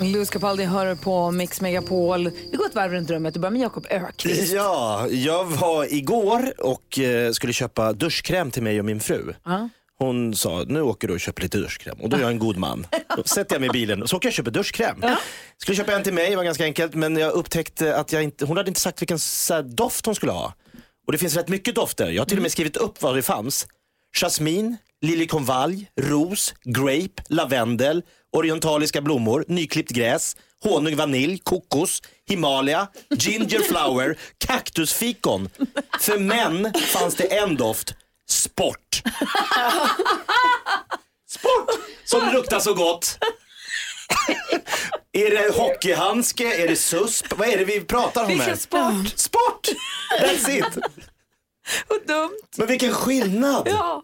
Louis Capaldi hör på Mix Megapol. Vi går ett varv runt rummet och börjar med Jakob Ökvist. Ja, jag var igår och eh, skulle köpa duschkräm till mig och min fru. Ja. Hon sa, nu åker du och köper lite duschkräm. Och då är jag en god man. Då sätter jag mig i bilen och så åker jag och köper duschkräm. Skulle köpa en till mig, det var ganska enkelt. Men jag upptäckte att jag inte, hon hade inte sagt vilken här, doft hon skulle ha. Och det finns rätt mycket dofter. Jag har till och med skrivit upp vad det fanns. Jasmin, liljekonvalj, ros, grape, lavendel, orientaliska blommor, nyklippt gräs, honung, vanilj, kokos, Himalaya, ginger flower, kaktusfikon. För män fanns det en doft, sport. Sport! Som luktar så gott. Är det hockeyhandske? Är det susp? Vad är det vi pratar om här? Sport? Sport! That's it. Vad dumt. Men vilken skillnad! Ja,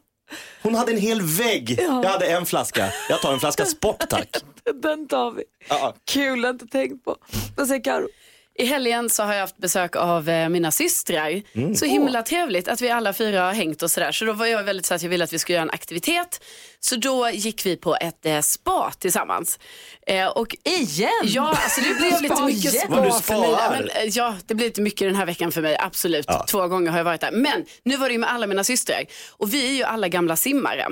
Hon hade en hel vägg. Jag hade en flaska. Jag tar en flaska sport tack. den tar vi. Ja. Kul, jag inte tänkt på. Vad säger Karo? I helgen så har jag haft besök av eh, mina systrar. Så himla trevligt att vi alla fyra har hängt och sådär. Så då var jag väldigt så att jag ville att vi skulle göra en aktivitet. Så då gick vi på ett eh, spa tillsammans. Eh, och Igen? Ja, alltså det blev lite Spa mycket? Vad du spa för mig. sparar. Ja, men, eh, ja, det blev lite mycket den här veckan för mig, absolut. Två gånger har jag varit där. Men nu var det ju med alla mina systrar. Och vi är ju alla gamla simmare.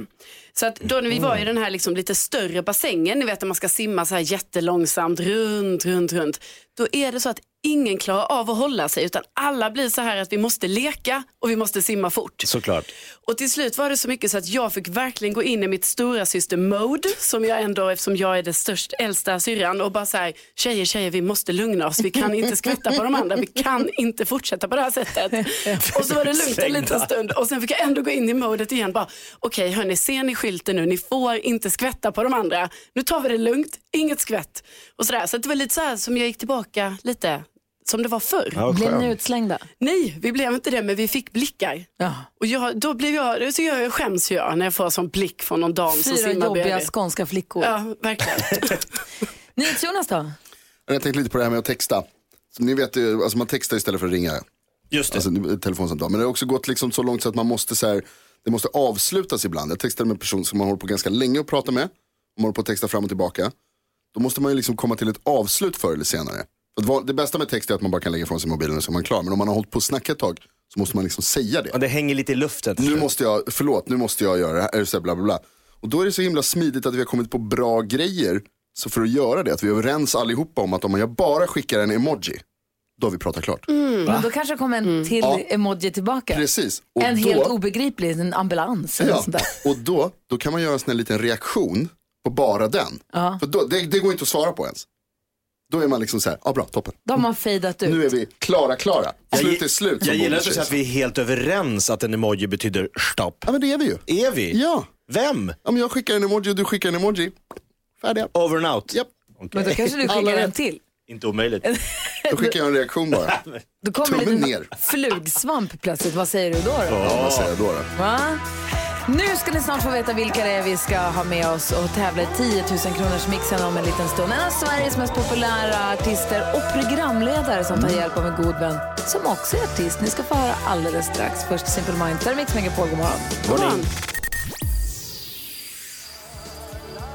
Så att då när vi var i den här liksom lite större bassängen, ni vet när man ska simma så här jättelångsamt runt, runt, runt. Då är det så att ingen klarar av att hålla sig utan alla blir så här att vi måste leka och vi måste simma fort. Såklart. Och till slut var det så mycket så att jag fick verkligen gå in i mitt stora syster mode som jag ändå, eftersom jag är den störst, äldsta syrran och bara så här, tjejer, tjejer, vi måste lugna oss, vi kan inte skvätta på de andra, vi kan inte fortsätta på det här sättet. Och så var det lugnt en liten stund och sen fick jag ändå gå in i modet igen, bara okej hörni, ser ni skylten nu, ni får inte skvätta på de andra, nu tar vi det lugnt, inget skvätt. Och så, där. så det var lite så här som jag gick tillbaka lite, som det var förr. Ja, Blev ni utslängda? Nej, vi blev inte det, men vi fick blickar. Ja. Och jag, då blev jag, tycker jag, skäms jag när jag får sån blick från någon dam som Fyra simmar jobbiga bredvid. skånska flickor. Ja, verkligen. NyhetsJonas då? Jag tänkte lite på det här med att texta. Så ni vet ju, alltså man textar istället för att ringa. Just det. Alltså telefonsamtal. Men det har också gått liksom så långt så att man måste så här, det måste avslutas ibland. Jag textade med en person som man håller på ganska länge att prata med. Man håller på att texta fram och tillbaka. Då måste man ju liksom komma till ett avslut förr eller senare. Det bästa med text är att man bara kan lägga ifrån sig mobilen och så är man klar. Men om man har hållit på att snacka ett tag så måste man liksom säga det. Ja, det hänger lite i luften. Nu måste jag, förlåt, nu måste jag göra det här. Så bla, bla, bla. Och då är det så himla smidigt att vi har kommit på bra grejer. Så för att göra det, att vi är överens allihopa om att om jag bara skickar en emoji, då har vi pratat klart. Men då kanske det kommer en till Ja. emoji tillbaka. Precis. Och En då, helt obegriplig, en ambulans eller ja, sånt där. Och då, då kan man göra en sån här liten reaktion på bara den. Ja. För då, det, det går inte att svara på ens. Då är man liksom så här, ja bra, toppen. Då har man fejdat ut. Nu är vi klara, klara. Slut är slut. Jag gillar att att vi är helt överens att en emoji betyder stopp. Ja men det är vi ju. Är vi? Ja. Vem? Om jag skickar en emoji och du skickar en emoji, färdiga. Over and out? Japp. Men då kanske du skickar en till. Inte omöjligt. Då skickar jag en reaktion bara. Då kommer Tummen en ner. flugsvamp plötsligt. Vad säger du då? då? Ja, vad säger jag då? då? Va? Nu ska ni snart få veta vilka det är vi ska ha med oss och tävla i 10 000 kronors mixen om en liten stund. En av Sveriges mest populära artister och programledare som tar hjälp av en god vän som också är artist. Ni ska få höra alldeles strax. Först Simple Minds. Där är Mix Megapol. God morgon. God morgon.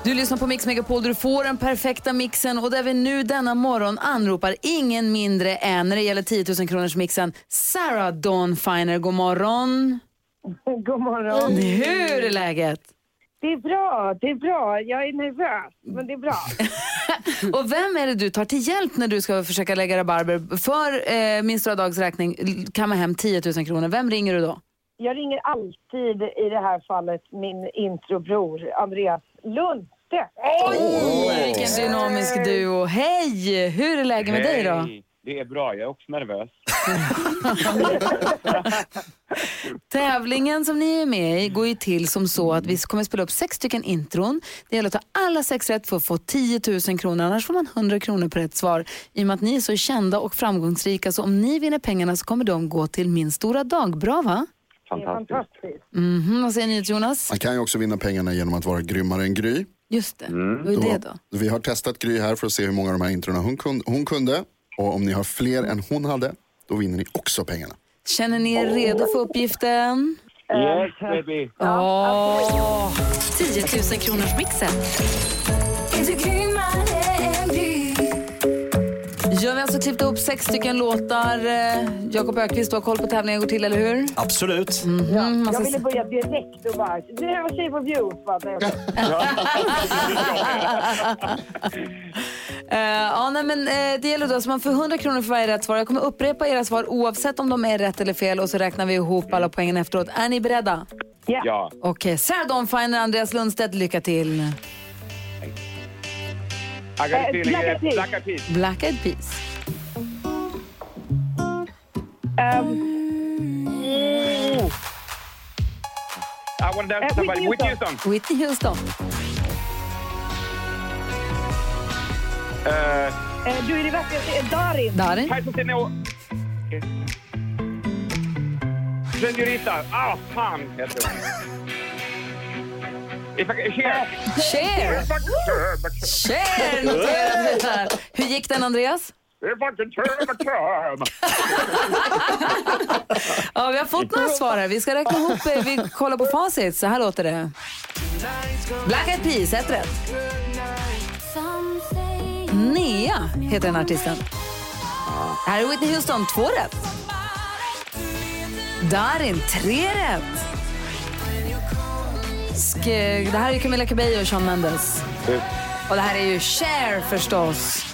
Du lyssnar på Mix Megapol du får den perfekta mixen och där vi nu denna morgon anropar ingen mindre än när det gäller 10 000 kronors mixen Sarah Dawn Finer. God morgon. God morgon. Hur är läget? Det är bra, det är bra. Jag är nervös, men det är bra. Och vem är det du tar till hjälp när du ska försöka lägga rabarber? För eh, min stora dags räkning kamma hem 10 000 kronor. Vem ringer du då? Jag ringer alltid i det här fallet min introbror Andreas. Lundstedt. Oj, vilken dynamisk duo. Hej! Hur är läget med dig då? Det är bra, jag är också nervös. Tävlingen som ni är med i går ju till som så att vi kommer spela upp sex stycken intron. Det gäller att ta alla sex rätt för att få 10 000 kronor, annars får man 100 kronor på rätt svar. I och med att ni är så kända och framgångsrika så om ni vinner pengarna så kommer de gå till min stora dag. Bra va? Fantastiskt. Mhm, vad säger ni Jonas? Man kan ju också vinna pengarna genom att vara grymmare än Gry. Just det, vad är det då? Vi har testat Gry här för att se hur många av de här introna hon kunde. Och om ni har fler än hon hade, då vinner ni också pengarna. Känner ni er redo för uppgiften? Yes baby. Åh! 10 000 kronors mixen. Ja, vi har alltså klippt upp sex stycken låtar. Eh, Jakob Ökvist, du har koll på tävlingen går till, eller hur? Absolut. Mhm, man Jag ska ville börja direkt och bara, det här var Shape of You. fattar jag. Eh, ja, nej, men, eh, det gäller då att man får 100 kronor för varje rätt svar. Jag kommer upprepa era svar oavsett om de är rätt eller fel och så räknar vi ihop alla poängen efteråt. Är ni beredda? Ja. Okej, Sarah Dawn Finer, Andreas Lundstedt, lycka till. I got a feeling Black Eyed Peas. Black Eyed Peas. Black Eyed Peas. I want to dance Uh, with somebody. Whitney Whitney Houston. Whitney Houston. Eh, Du är det värsta, eh, Darin. Darin. Senor. Senorita. Ah, fan heter hon. If I Cher. Cher! Vi här. Hur gick den, Andreas? If I can turn my time. Ja, vi har fått några svar här. Vi ska räkna ihop, eh, vi kollar på facit. Så här låter det. Black Eyed Peas, ett rätt. Nea heter den artisten. Det här är Whitney Houston, två rätt. Darin, tre rätt. Sk- det här är Camila Cabello och Shawn Mendes. Och det här är ju Cher förstås.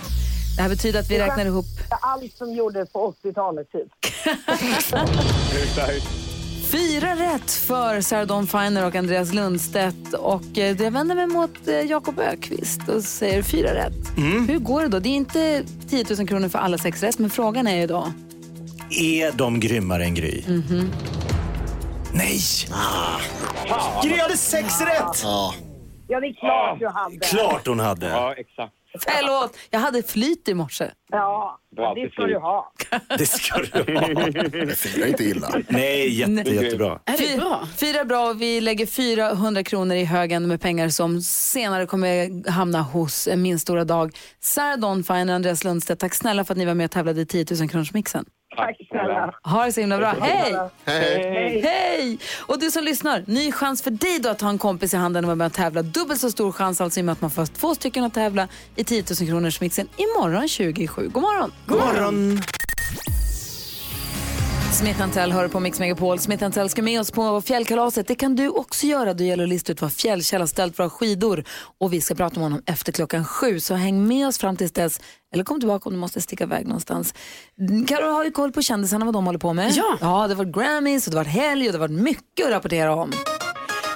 Det här betyder att vi räknar ihop Allt som gjordes på 80-talet typ. Fyra rätt för Sarah Dawn Finer och Andreas Lundstedt. Och eh, jag vänder mig mot eh, Jakob Ökvist och säger fyra rätt. Hur går det då? Det är inte 10 000 kronor för alla sex rätt, men frågan är ju då. Är de grymmare än Gry? Nej! Gry hade sex rätt! Ja, Ja, det är klart du hade. Klart hon hade. Ja, exakt. Förlåt, jag hade flyt i morse. Ja, Bra, det ska du ha. Det ska du ha. det firar inte illa. Nej, jätte, jättebra. Är det bra? Fyra bra och vi lägger 400 kronor i högen med pengar som senare kommer hamna hos min stora dag. Sarah Dawn Finer och Andreas Lundstedt, tack snälla för att ni var med och tävlade i 10 000 kronors mixen. Tack snälla. Ha det så himla bra. Hej! Hej. Hej! Och du som lyssnar, ny chans för dig då att ha en kompis i handen och vara med och tävla. Dubbelt så stor chans alltså i och med att man får två stycken att tävla i 10 000 kronors mixen imorgon 27. God morgon! God morgon! Smith Tell hör på Mix Megapol. Smith Tell ska med oss på fjällkalaset. Det kan du också göra. Det gäller att lista ut vad Fjällkäll har ställt för skidor. Och vi ska prata med honom efter klockan sju. Så häng med oss fram tills dess. Eller kom tillbaka om du måste sticka iväg någonstans. Karo har ju koll på kändisarna, vad de håller på med. Ja. ja det har varit Grammys och det har varit helg och det har varit mycket att rapportera om.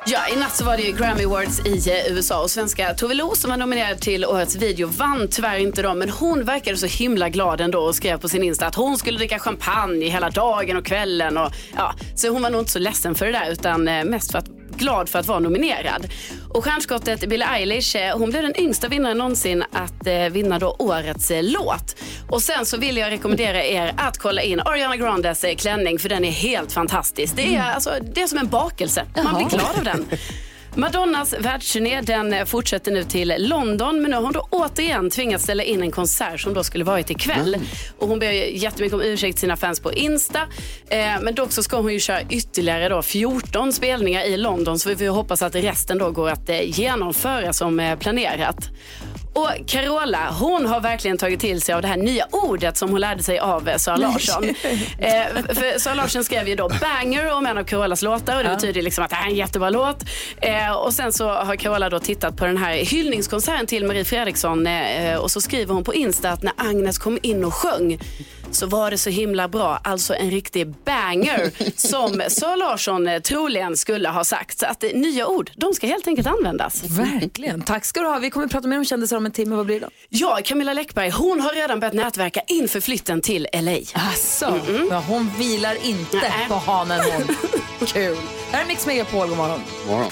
Ja, i natt så var det ju Grammy Awards i eh, USA och svenska Tove Lo som var nominerad till årets video. Vann tyvärr inte dem men hon verkade så himla glad ändå och skrev på sin Insta att hon skulle dricka champagne hela dagen och kvällen och ja, så hon var nog inte så ledsen för det där utan eh, mest för att glad för att vara nominerad. Och stjärnskottet Billie Eilish, eh, hon blev den yngsta vinnaren någonsin att eh, vinna då årets eh, låt. Och sen så vill jag rekommendera er att kolla in Ariana Grandes eh, klänning för den är helt fantastisk. Det är, alltså, det är som en bakelse. Man blir glad av den. Madonnas världsturné den eh, fortsätter nu till London men nu har hon då återigen tvingats ställa in en konsert som då skulle varit ikväll. Och hon ber jättemycket om ursäkt till sina fans på Insta. Eh, men dock så ska hon ju köra ytterligare då 14 spelningar i London så vi får hoppas att resten då går att eh, genomföra som eh, planerat. Och Carola, hon har verkligen tagit till sig av det här nya ordet som hon lärde sig av Sara Larsson. eh, för Sara Larsson skrev ju då banger om en av Carolas låtar och det betyder liksom att det här är en jättebra låt. Eh, och sen så har Carola då tittat på den här hyllningskonserten till Marie Fredriksson eh, och så skriver hon på Insta att när Agnes kom in och sjöng så var det så himla bra. Alltså en riktig banger som Sara Larsson eh, troligen skulle ha sagt. Så att eh, nya ord, de ska helt enkelt användas. Verkligen. Tack ska du ha. Vi kommer att prata mer om kändisar om en timme. Vad blir det då? Ja, Camilla Läckberg, hon har redan börjat nätverka inför flytten till LA. Asså, ja, hon vilar inte Nej. på hanen hon. Kul. Här är Mix Megapol, god morgon. Morgon.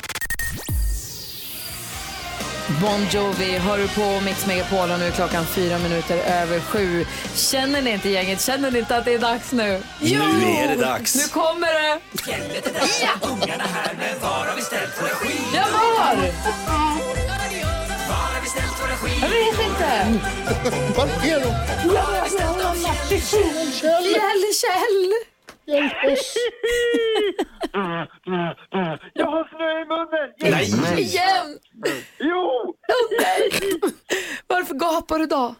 Bon Jovi hör du på Mix Megapol och nu är klockan fyra minuter över sju. Känner ni inte gänget? Känner ni inte att det är dags nu? Nu är det dags. Nu kommer det! Ja! Ungarna här, men var har vi ställt våra skidor? Jag var! Var har vi ställt våra skidor? Jag vet inte. Var är de? Fjäll, Kjell! Jag har snö i munnen! Nej. Igen! Jo! Nej! Varför gapar du då?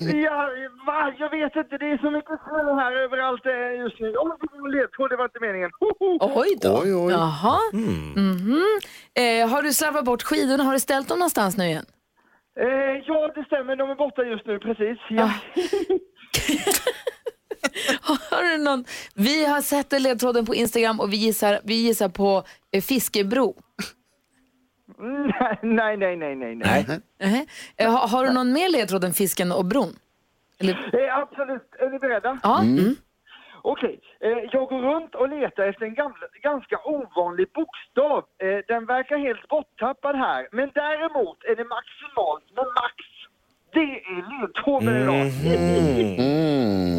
Ja, va? Jag vet inte, det är så mycket snö här överallt eh, just nu. Åh, oh, ledtråd, det var inte meningen. Oj då. Oj, oj. Jaha. Mhm. Eh, har du slarvat bort skidorna? Har du ställt dem någonstans nu igen? Eh, ja, det stämmer. De är borta just nu, precis. Ja. Har du någon? Vi har sett ledtråden på Instagram och vi gissar, vi gissar på eh, Fiskebro. nej, nej, nej, nej, nej. Nej. Nähä. Eh, har, har du någon mer ledtråd än fisken och bron? Eller? Eh, absolut. Är ni beredda? Ja. Mm. Okej. Eh, jag går runt och letar efter en gamla, ganska ovanlig bokstav. Eh, den verkar helt borttappad här. Men däremot är det maximalt med max. Det är ledtråden idag. Mm.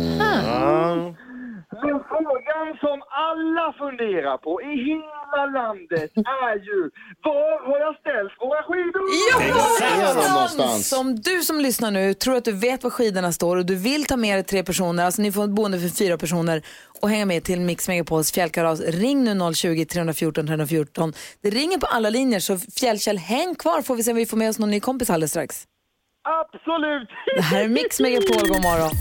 Men frågan som alla funderar på i hela landet är ju var har jag ställt våra skidor? Ja! någonstans? Som du som lyssnar nu tror att du vet var skidorna står och du vill ta med dig tre personer, alltså ni får ett boende för fyra personer och hänga med till Mix Megapols fjällkalas. Ring nu 020-314 314. Det ringer på alla linjer så Fjällkäll, häng kvar får vi se om vi får med oss någon ny kompis alldeles strax. Absolut! Det här är Mix Megapol, god morgon.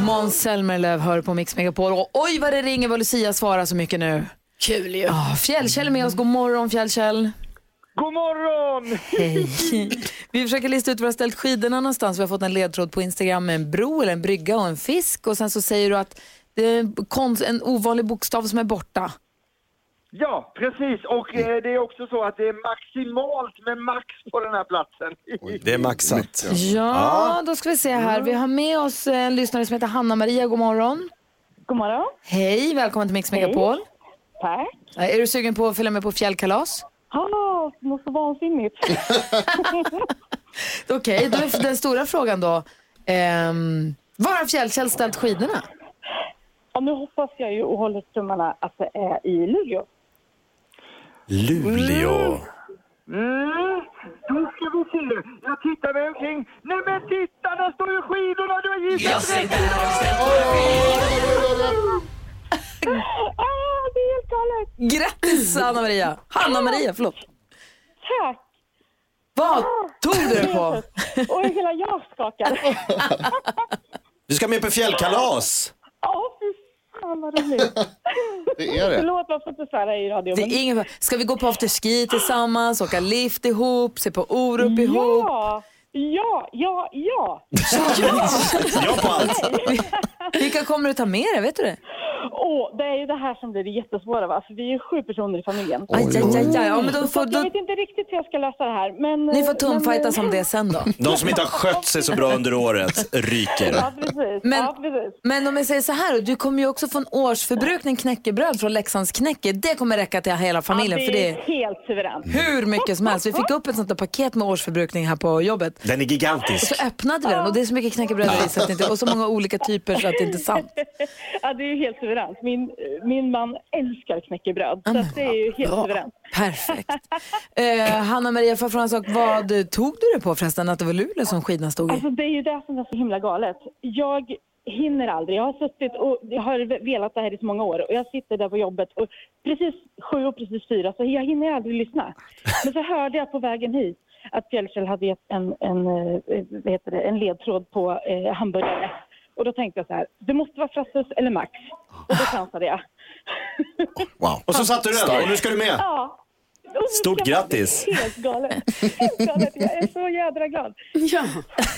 Måns Zelmerlöw hör på Mix Megapol och oj vad det ringer vad Lucia svarar så mycket nu. Kul ju. Ah, Fjällkäll är med oss, god morgon Fjällkäll. God morgon! Hej. Vi försöker lista ut var du har ställt skidorna någonstans. Vi har fått en ledtråd på Instagram med en bro eller en brygga och en fisk. Och sen så säger du att det är en konst- en ovanlig bokstav som är borta. Ja, precis. Och eh, det är också så att det är maximalt med max på den här platsen. Det är maxat. Ja, då ska vi se här. Vi har med oss en lyssnare som heter Hanna-Maria. God morgon. God morgon. Hej, välkommen till Mix Megapol. Tack. Är du sugen på att följa med på fjällkalas? Ah, det måste vara vansinnigt. Okej, då är den stora frågan då. Ehm, var har Fjällkäll ställt skidorna? Ja, nu hoppas jag ju och håller tummarna att det är i Luleå. Luleå. Mm, då ska vi se. Jag tittar mig omkring. Nej men titta, där står ju skidorna! Du har gissat rätt! Ah, det är helt galet. Grattis Anna-Maria! Hanna-Maria, förlåt. Tack. Vad tog du det på? Och hela jag skakar. Du ska med på fjällkalas. Ja, fy fan vad roligt. Det är det. Förlåt, man får inte svära i radio. Det är ingen... Ska vi gå på afterski tillsammans, åka lift ihop, se på Orup ihop? Ja, ja, ja, ja. Ja på allt. Vilka kommer du ta med dig? Vet du det? Åh, det är ju det här som blir det jättesvåra. Va? Alltså, vi är sju personer i familjen. Aj, aj, aj, aj. Ja, men då får, att jag då, vet inte riktigt hur jag ska lösa det här. Men, ni får men, tumfightas eh, om det sen då. De som inte har skött sig så bra under året ryker. Ja, precis. Men- ja, precis. Men om jag säger så här, du kommer ju också få en årsförbrukning knäckebröd från Leksands knäcke. Det kommer räcka till hela familjen ja, för det det är helt suveränt. hur mycket som helst. Vi fick upp ett sånt där paket med årsförbrukning här på jobbet. Den är Och gigantisk. så öppnade vi den och det är så mycket knäckebröd i så att inte, och så många olika typer så att det inte är sant. Ja, det är ju helt suveränt. Min, min man älskar knäckebröd. Så att det är ju helt suveränt. Perfekt. Eh, Hanna-Maria, får jag fråga en sak. Vad tog du det på förresten? Att det var Luleå som skidorna stod i? Alltså det är ju det som är så himla galet. Jag hinner aldrig. Jag har suttit och jag har velat det här i så många år och jag sitter där på jobbet och precis sju och precis fyra så jag hinner aldrig lyssna. Men så hörde jag på vägen hit att Fjällkäll hade gett en, en, eh, vad heter det, en ledtråd på eh, hamburgare. Och då tänkte jag så här, det måste vara Frasses eller Max. Och då chansade jag. Wow. Och så satte du den och nu ska du med. Ja. Stort grattis. Helt galet. Helt galet. Jag är så jädra glad. Ja.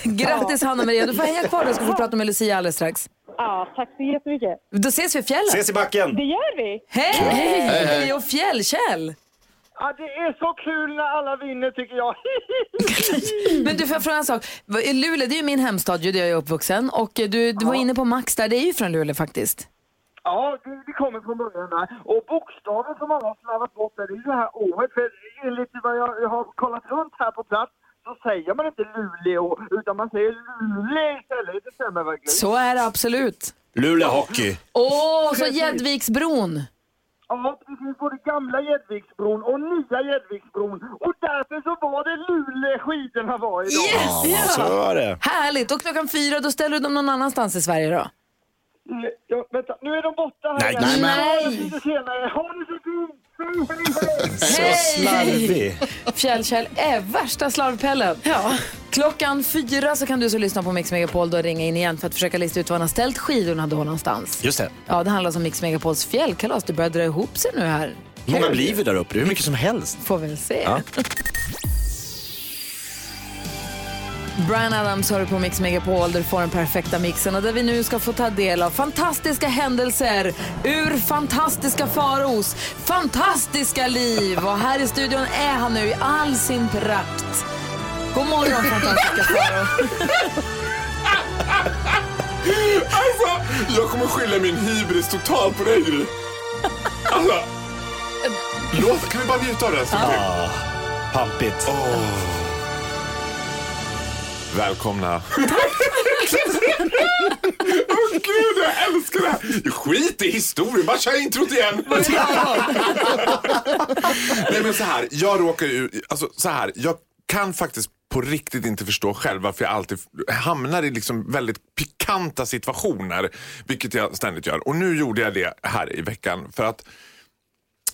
Grattis Hanna Maria, du får hänga kvar då ska vi prata med Lucia alldeles strax. Ja, tack så jättemycket. Då ses vi i fjällen. Ses i backen. Det gör vi. Hej! Hej, hej. Och Fjällkäll! Ja, det är så kul när alla vinner tycker jag. Men du får jag fråga en sak. Luleå, det är ju min hemstad ju, där jag är uppvuxen. Och du, du var inne på Max där, det är ju från Luleå faktiskt. Ja, det, det kommer från början där. Och bokstaven som alla har slarvat bort där, det är ju det här året. För enligt vad jag, jag har kollat runt här på plats så säger man inte Luleå, utan man säger Luleå istället. Det stämmer verkligen. Så är det absolut. Luleå Hockey. Åh, så Gäddviksbron. Ja, det finns både gamla Gäddviksbron och nya Gäddviksbron. Och därför så var det Luleå skidorna var idag. Yes! Så var det. Härligt. Och klockan fyra, då ställer du dem någon annanstans i Sverige då? Ja, vänta, nu är de borta här Nej, igen. nej, Ja, senare. Ha det så fint! Så slarvig. Fjällkäll är värsta slarvpellen. Ja. Klockan fyra så kan du så lyssna på Mix Megapol och ringa in igen för att försöka lista ut var han har ställt skidorna då någonstans. Just det. Ja, det handlar om Mix Megapols fjällkalas. Det börjar dra ihop sig nu här. Hur många blir vi där uppe? Hur mycket som helst. Får väl se. Ja. Brian Adams hör på Mix Megapol där du får den perfekta mixen och där vi nu ska få ta del av fantastiska händelser ur fantastiska faros fantastiska liv. Och här i studion är han nu i all sin prakt. God morgon fantastiska Faro. Alltså, jag kommer skylla min hybris totalt på dig Gry. Alltså, låt, kan vi bara njuta av det här? Ah, pampigt. Välkomna. Åh gud, jag älskar det här. Skit i historien, bara kör introt igen. Nej men så här, jag råkar ju, alltså så här, jag kan faktiskt på riktigt inte förstå själv varför jag alltid hamnar i liksom väldigt pikanta situationer. Vilket jag ständigt gör. Och nu gjorde jag det här i veckan för att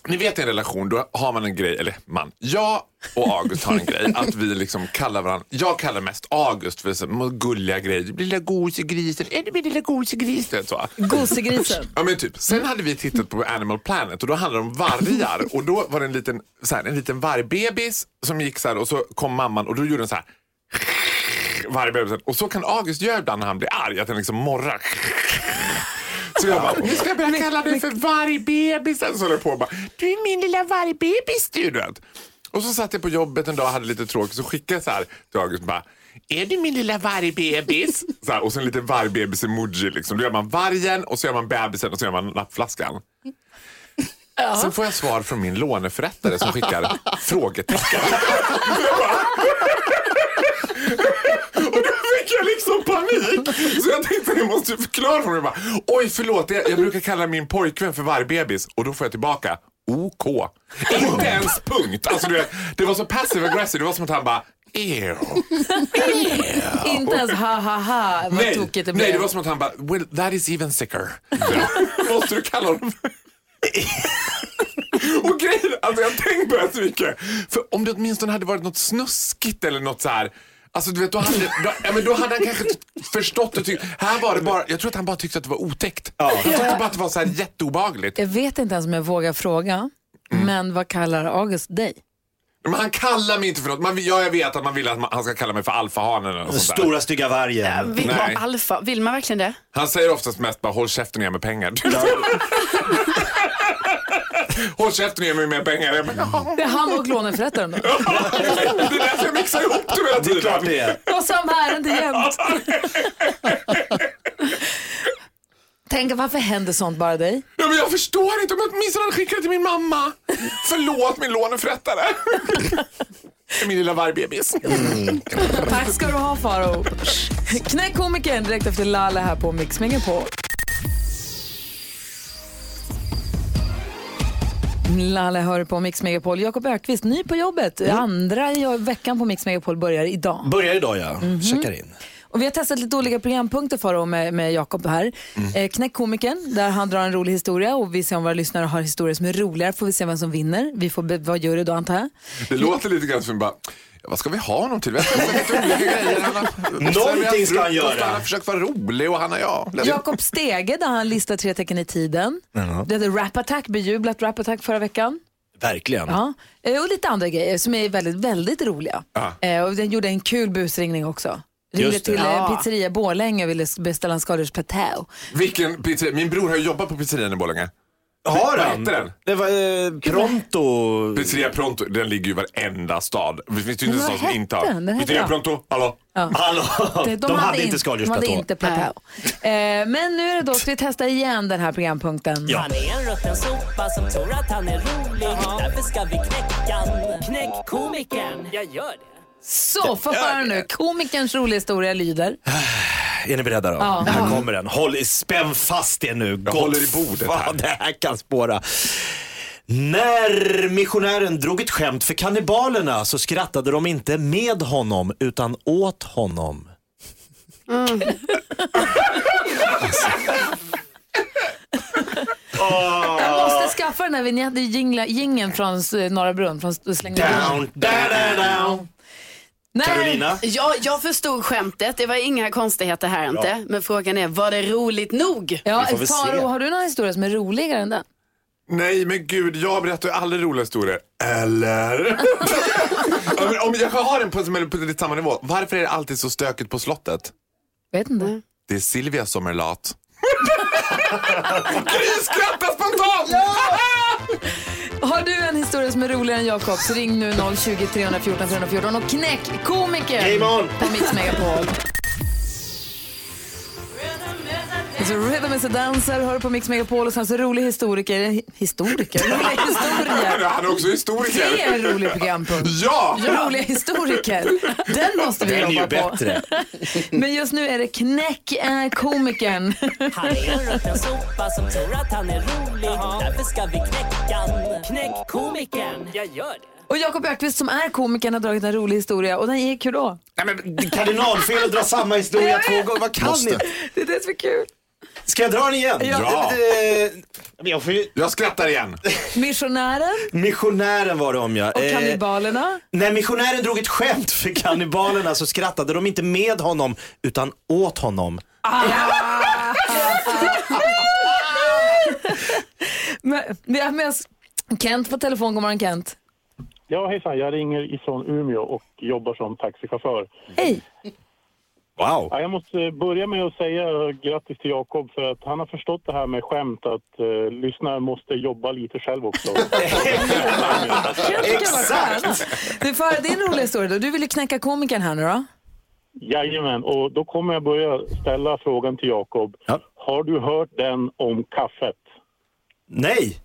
ni vet i en relation, då har man en grej, eller man, jag och August har en grej att vi liksom kallar varandra, jag kallar mest August för så gulliga grejer, lilla gosegrisen, är du min lilla gosegrisen? Så. Gosegrisen. Ja men typ. Sen hade vi tittat på Animal Planet och då handlade det om vargar och då var det en liten, så här, en liten vargbebis som gick så här och så kom mamman och då gjorde den så här vargbebisen och så kan August göra ibland när han blir arg, att den liksom morrar. Så jag bara, nu ska jag börja kalla dig för vargbebisen. Så höll jag på och bara, du är min lilla vargbebis du. vet. Och så satt jag på jobbet en dag och hade lite tråkigt så skickade jag så här till August bara, är du min lilla vargbebis? Så här, och så en liten vargbebis-emoji. Liksom. Då gör man vargen och så gör man bebisen och så gör man nappflaskan. Sen får jag svar från min låneförrättare som skickar frågetecken. Jag liksom panik. Så jag tänkte att jag måste förklara för mig. Bara, Oj förlåt, jag, jag brukar kalla min pojkvän för vargbebis. Och då får jag tillbaka OK. Inte ens punkt. Alltså, du vet, det var så passive aggressive. Det var som att han bara Ew. Inte ens ha ha ha vad Nej, tokigt det nej, det blev. var som att han bara, well, that is even sicker. Måste du kalla honom. Och grejen, alltså jag har tänkt på det så mycket. För om det åtminstone hade varit något snuskigt eller något så här. Alltså du vet, då hade, då, ja, men då hade han kanske förstått och tyckt, här var det bara, jag tror att han bara tyckte att det var otäckt. Jag tyckte bara att det var så här jätteobehagligt. Jag vet inte ens om jag vågar fråga, Mm. men vad kallar August dig? Men han kallar mig inte för något, man, ja, jag vet att man vill att man, han ska kalla mig för alfahanen eller något sånt där. Stora stygga vargen. Vill, Nej. alfa, vill man verkligen det? Han säger oftast mest bara håll käften och ge mig pengar. håll käften och ge mig mer pengar. Jag bara, "Ja." Det är han och låneförrättaren då? Det är därför jag mixar ihop dem hela Det är klart tiden. det är. Och samma ärende jämt. Tänk varför händer sånt bara dig? Ja, men jag förstår inte om jag åtminstone hade skickat det till min mamma. Förlåt min låneförrättare. min lilla vargbebis. Tack ska du ha Faro. Knäck komikern direkt efter Lalle här på Mix Megapol. Lalle hör på Mix Megapol. Jakob Ökvist, ny på jobbet. Andra i veckan på Mix Megapol börjar idag. Börjar idag ja. Checkar in. Och vi har testat lite olika programpunkter för och med, med Jakob här. Eh, Knäck komikern, där han drar en rolig historia och vi ser om våra lyssnare har historier som är roligare. Får vi se vem som vinner. Vi får vara jury då antar jag. Det låter lite grann som bara, vad ska vi ha honom till? Vi har lite olika grejer. Han har- Någonting ska han frukost, göra. Han har försökt vara rolig och han har, ja. Jakob Stege där han listar tre tecken i tiden. Ja. Det hade Rap Attack, bejublat Rap Attack förra veckan. Verkligen. Ja. Eh, Och lite andra grejer som är väldigt, väldigt roliga. Eh, Och den gjorde en kul busringning också. Ringde till eh, Ja. pizzeria Borlänge och ville beställa en skaldjursplatå. Vilken pizzeria? Min bror har jobbat på pizzerian i Borlänge. Har Vad han? hette den? Det var eh, Pronto. Pizzeria Pronto, den ligger ju i varenda stad. Det finns ju inte en stad som inte hette har. den? Den hette Pizzeria jag. Pronto, hallå? Ja. Hallå? De, De, hade inte in- De hade skaldjursplatå. inte platå. Eh, men nu är det då, ska vi testa igen den här programpunkten. Han är en rutten sopa som tror att han är rolig. Därför ska vi knäcka han. Knäck komikern. Jag gör det. Så, få höra nu. Komikerns roliga historia lyder. Är ni beredda då? Ja. Här kommer den. Håll, i- spänn fast er nu. Jag håller i bordet här. Det här kan spåra. När missionären drog ett skämt för kannibalerna så skrattade de inte med honom utan åt honom. Jag måste skaffa den här vignetten, jingeln från Norra Brunn. Från Släng Down, da, down. Nej. Carolina? Ja, jag förstod skämtet. Det var inga konstigheter här inte. Ja. Men frågan är, var det roligt nog? Ja, Faro, har du någon historia som är roligare än den? Nej men gud, jag berättar ju aldrig roliga historier. Eller? ja, men om jag har en på, som är på lite samma nivå. Varför är det alltid så stökigt på slottet? Vet inte. Det är Silvia som är lat. Gry skrattar spontant! Har du en historia som är roligare än Jakob så ring nu 020 314 314 och knäck komikern Game on. på Mix Megapol. Så Rhythm is a dancer hör på Mix Megapol och sen så rolig historiker, historiker, roliga historier. Han är också historiker. Det är en rolig programpunkt. Ja! Roliga historiker. Den måste vi Den är ju jobba på. bättre. Men just nu är det knäck äh, komikern. Han är en rutten sopa som tror att han är rolig. Därför ska vi knäcka. Knäck komikern. Jag gör det. Och Jakob Ökvist som är komikern har dragit en rolig historia och den gick hur då? Nej, men, kardinalfel att dra samma historia två gånger. Vad kan Måste. ni? Det är det som är kul. Ska jag dra den igen? Ja. Det- Jag får ju... Jag skrattar igen. Missionären Missionären var det om jag. och kannibalerna. när missionären drog ett skämt för kannibalerna så skrattade de inte med honom utan åt honom. Men, vi har med Kent på telefon. God morgon Kent. Ja, hejsan. Jag ringer ifrån Umeå och jobbar som taxichaufför. Hej. Wow. Ja, jag måste börja med att säga grattis till Jakob för att han har förstått det här med skämt att uh, lyssnare måste jobba lite själv också. Exakt! Du får din roliga historia då. Du vill ju knäcka komikern här nu då. Jajamän, och då kommer jag börja ställa frågan till Jakob. Ja. Har du hört den om kaffet? Nej.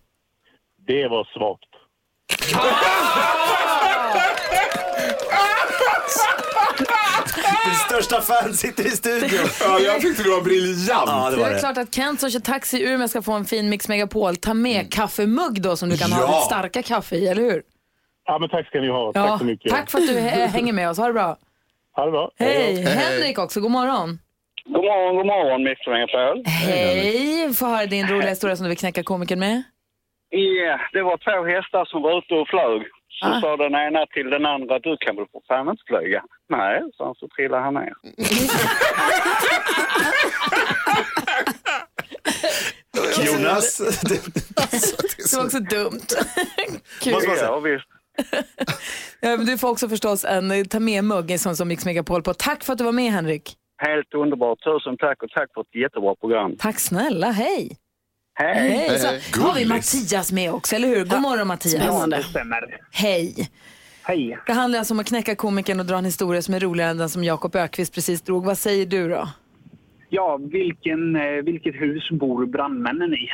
Det var svagt. Din största fan sitter i studion. Ja, jag tyckte det var briljant. Ja, det Det var är det. klart att Kent som kör taxi i Umeå ska få en fin Mix Megapol. Ta med kaffemugg då som du kan ha Ja. ditt starka kaffe i, eller hur? Ja, men tack ska ni ha. Ja, Tack så mycket. tack för att du hä- hänger med oss. Ha det bra. Ha det bra. Hej! Henrik också, god morgon. God morgon, god morgon Mix Megapol. Hej! Få höra din roliga historia som du vill knäcka komikern med. Ja, det var två hästar som var ute och flög. Så Ah. sa den ena till den andra, du kan väl för fan inte flyga? Nej, sa han, så trillade han ner. Jonas. Det var också dumt. Kul. Ja, visst. Ja, men Du får också förstås en eh, ta med mugg sån som Mix Megapol på. Tack för att du var med Henrik. Helt underbart. Tusen tack och tack för ett jättebra program. Tack snälla, hej. Hej! Hej. Så hej. har vi Gullis. Mattias med också, eller hur? God morgon Mattias. Spännande. stämmer. Hej. Hej. Det handlar alltså om att knäcka komikern och dra en historia som är roligare än den som Jakob Ökvist precis drog. Vad säger du då? Ja, vilken, eh, vilket hus bor brandmännen i?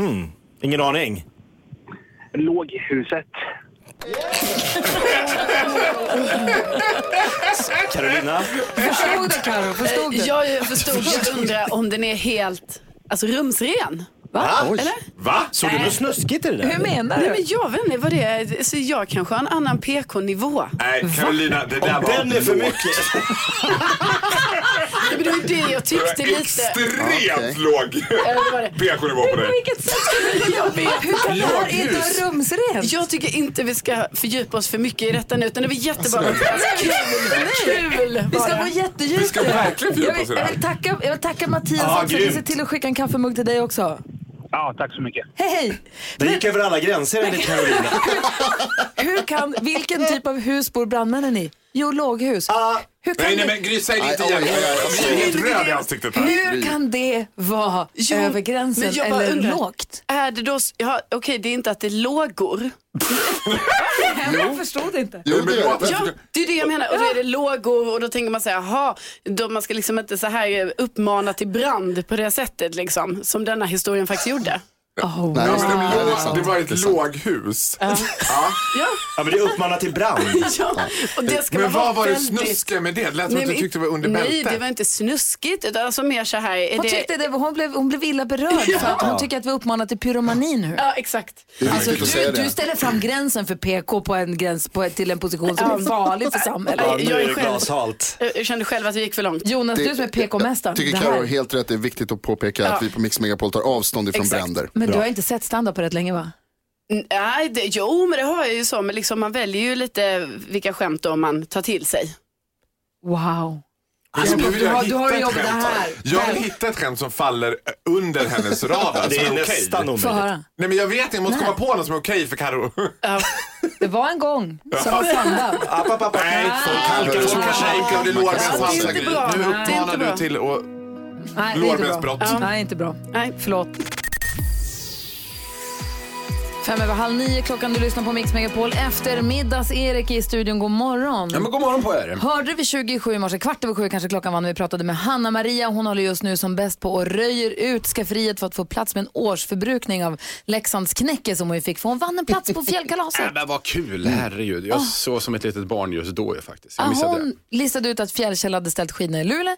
Hmm. Ingen aning. Låghuset. Carolina. Förstod du Karo? Förstod du? Ja, jag förstod. Jag undrar om den är helt alltså, rumsren. Va? Eller? Va? Såg du något snuskigt i det där? Hur menar Nej, du? men jag vet inte vad det är. Så jag kanske har en annan PK-nivå. Nej, Carolina, det där Om var den är för mycket. Det var ju det jag tyckte lite. Extremt låg. PK-nivå på På dig. vilket sätt skulle Jag. Hur kan det här inte vara rumsrent? Jag tycker inte vi ska fördjupa oss för mycket i detta nu, utan det var jättebra. Mattias. Kul! Kul! Vi ska gå jättedjupt Vi ska verkligen fördjupa jag oss i det jag här. vill tacka, jag vill tacka Mattias Ah, också. Vi ser till att skicka en kaffemugg till dig också. Ja, tack så mycket. Hej! Det gick över alla gränser enligt Carolina. Hur kan, vilken typ av hus bor brandmännen i? Jo, låghus. Hur kan Nej, nej men Gry, säg det inte igen. Jag blir helt röd i ansiktet här. Hur kan det vara Jo, över gränsen men jag bara eller undrar, lågt? Är det då, ja, okej det är inte att det är lågor. Jag förstod inte. Jo, det är det. Ja, det är det jag menar. Och då är det lågor och då tänker man säga, jaha, då man ska liksom inte så här uppmana till brand på det sättet liksom, som denna historien faktiskt gjorde. Oh, Nej, Ja, men det, det, det det var Det är ett låghus. Ja. Ja, men det uppmanar till brand. Ja, och det ska Men vad var det snuskiga med det? Det lät som att du tyckte det var under Nej, bältet. det var inte snuskigt. Utan alltså mer så här. Är Hon, det... tyckte det, hon, blev, hon blev illa berörd för att hon tycker att vi uppmanar till pyromani nu. Ja, exakt. Det Alltså, du, det. du ställer fram gränsen för PK på en gräns på, till en position som är farlig för samhället. Ja, nu Jag är det själv-. Jag kände själv att det gick för långt. Jonas, du som är PK-mästaren. tycker det Carro har helt rätt. Det är viktigt att påpeka Ja. att vi på Mix Megapol tar avstånd ifrån Exakt. bränder. Men du har inte sett stand-up på rätt länge va? Nej, det, jo men det har jag ju så. Men liksom, man väljer ju lite vilka skämt då man tar till sig. Wow. Alltså, nu vill du jag har- du har skämt. det här. Jag vill hitta ett skämt som faller under hennes radar. Det är okej. nästan Få omöjligt. Nej men jag vet inte, jag måste komma på något som är okej för Carro. Det var en gång som var stand-up. App, app, app. Nej, folk kan-. Gry. bra. Nu Nej, är uppmanar bra. du till att... Nej, det är inte bra. Lårbensbrott. Nej, inte bra. Nej. Förlåt. Fem över halv nio klockan, du lyssnar på Mix Megapol. Eftermiddags-Erik i studion, god morgon. Ja, men god morgon på er. Hörde vi 27 i morse, kvart över sju kanske klockan var när vi pratade med Hanna-Maria. Hon håller just nu som bäst på och röjer ut skafferiet för att få plats med en årsförbrukning av Leksands knäcke som hon ju fick för hon vann en plats på fjällkalaset. Äh, men vad kul, herregud. Jag såg som ett litet barn just då faktiskt. Jag Ja, missade hon listade ut att Fjällkäll hade ställt skidorna i Luleå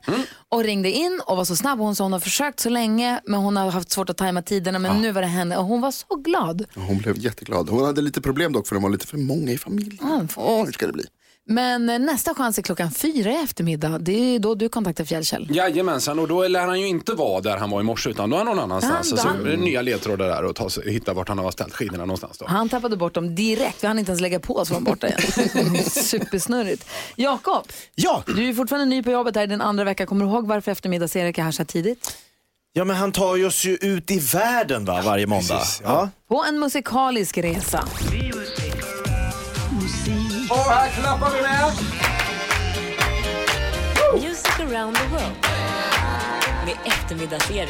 och ringde in och var så snabb. Hon sa hon har försökt så länge men hon har haft svårt att tajma tiderna men nu var det henne och hon var så glad. Hon blev jätteglad. Hon hade lite problem dock för de var lite för många i familjen. Åh, hur ska det bli? Men eh, nästa chans är klockan fyra i eftermiddag. Det är då du kontaktar Fjällkäll. Jajamensan, och då lär han ju inte vara där han var i morse utan då är han någon annanstans. Ja, så då- är det nya ledtrådar där och ta, sig- hitta vart han har ställt skidorna någonstans då. Han tappade bort dem direkt. Vi hann inte ens lägga på så var de borta igen. Supersnurrigt. Jakob, Ja. du är fortfarande ny på jobbet här i din andra vecka. Kommer du ihåg varför eftermiddags-Erik är här så tidigt? Ja, men han tar ju oss ju ut i världen va, varje måndag. Ja. På en musikalisk resa. Och här klappar vi med! Music around the world. Med eftermiddagsserie.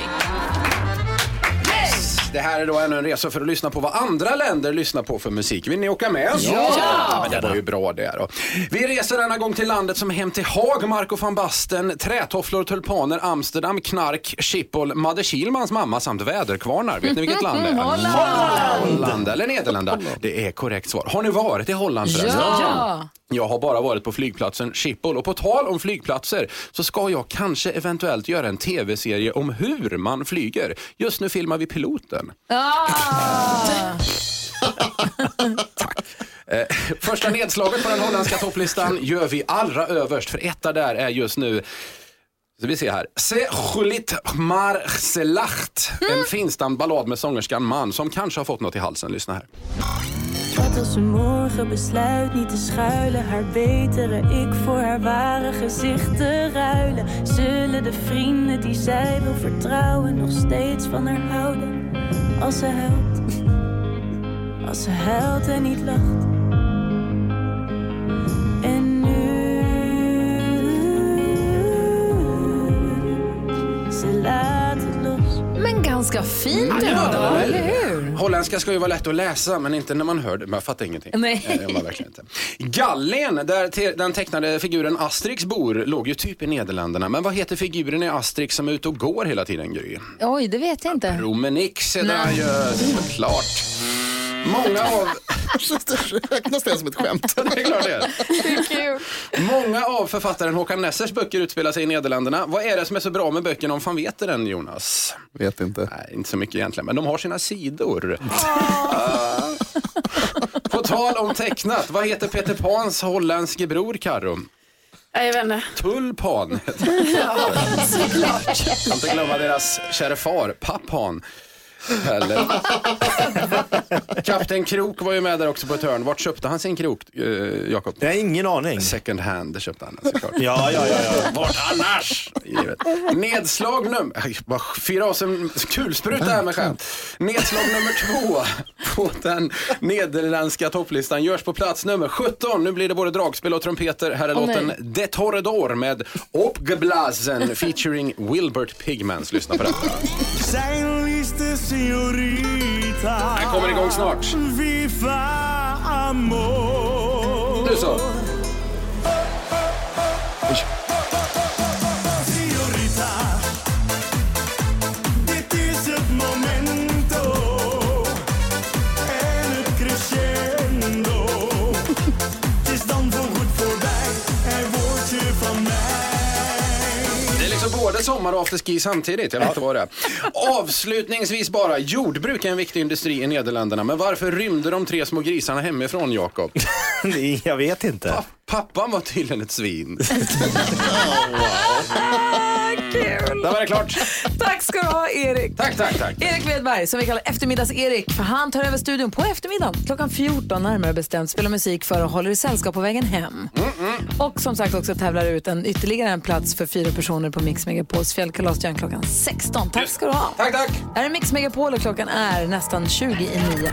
Det här är då ännu en resa för att lyssna på vad andra länder lyssnar på för musik. Vill ni åka med oss? Ja! men det var ju bra det. Då. Vi reser denna gång till landet som hem till Hagmark och van Basten, trätofflor, tulpaner, Amsterdam, knark, Schiphol, Madde Kihlmans mamma samt väderkvarnar. Vet ni vilket land det är? Holland! Holland eller Nederländerna. Det är korrekt svar. Har ni varit i Holland förresten? Ja! Jag har bara varit på flygplatsen Schiphol och på tal om flygplatser så ska jag kanske eventuellt göra en tv-serie om hur man flyger. Just nu filmar vi piloten. Ah! Eh, första nedslaget på den holländska topplistan gör vi allra överst för etta där är just nu så vi ser här. Se Julit Marcelacht. En finstamd ballad med sångerskan Man som kanske har fått något i halsen. Lyssna här. Wat als ze morgen besluit niet te schuilen, haar betere ik voor haar ware gezicht te ruilen? Zullen de vrienden die zij wil vertrouwen nog steeds van haar houden? Als ze huilt, als ze huilt en niet lacht. Men ganska fint Ja, ändå, eller hur? Holländska ska ju vara lätt att läsa men inte när man hör det. Man fattar ingenting. Nej. verkligen inte. Gallien, där te- den tecknade figuren Asterix bor, låg ju typ i Nederländerna. Men vad heter figuren i Asterix som är ute och går hela tiden, Gry? Oj, det vet jag inte. Romenix heter han ju, såklart. Många av... Räknas det som ett skämt? det är klart det är. Det är kul. Många av författaren Håkan Nessers böcker utspelar sig i Nederländerna. Vad är det som är så bra med böckerna om fan vet den Jonas? Vet inte. Nej, inte så mycket egentligen, men de har sina sidor. Ah. På tal om tecknat, vad heter Peter Pans holländske bror? Nej, jag vet inte. Tulpan. Ja, såklart. Kan inte glömma deras kära far, Pappan. Eller? Kapten Krok var ju med där också på ett hörn. Vart köpte han sin krok, eh, Jakob? Jag har ingen aning. Second hand, köpte han såklart. Ja, ja, ja, ja. Vart annars? Givet. Nedslag nummer... Bara fyra av sig en kulspruta här med skämt. Nedslag nummer två på den nederländska topplistan görs på plats nummer 17. Nu blir det både dragspel och trumpeter. Här är Åh, låten nej. Det Torredor med Opgeblasen featuring Wilbert Pigmans. Lyssna på detta. Den kommer igång snart. Nu så. Sommar och afterski samtidigt. Jag vet inte vad det är. Avslutningsvis bara. Jordbruk är en viktig industri i Nederländerna. Men varför rymde de tre små grisarna hemifrån, Jakob? Jag vet inte. pappan var tydligen ett svin. Kul! Där var det klart. Tack ska du ha, Erik. Tack, tack, tack. Erik Wedberg, som vi kallar eftermiddags-Erik, för han tar över studion på eftermiddagen. Klockan 14 närmare bestämt, spelar musik för och håller i sällskap på vägen hem. Och som sagt också tävlar ut en, ytterligare en plats för fyra personer på Mix Megapols fjällkalas klockan 16. Tack ska du ha. Tack, tack. Här är Mix Megapol och klockan är nästan 20 i 9.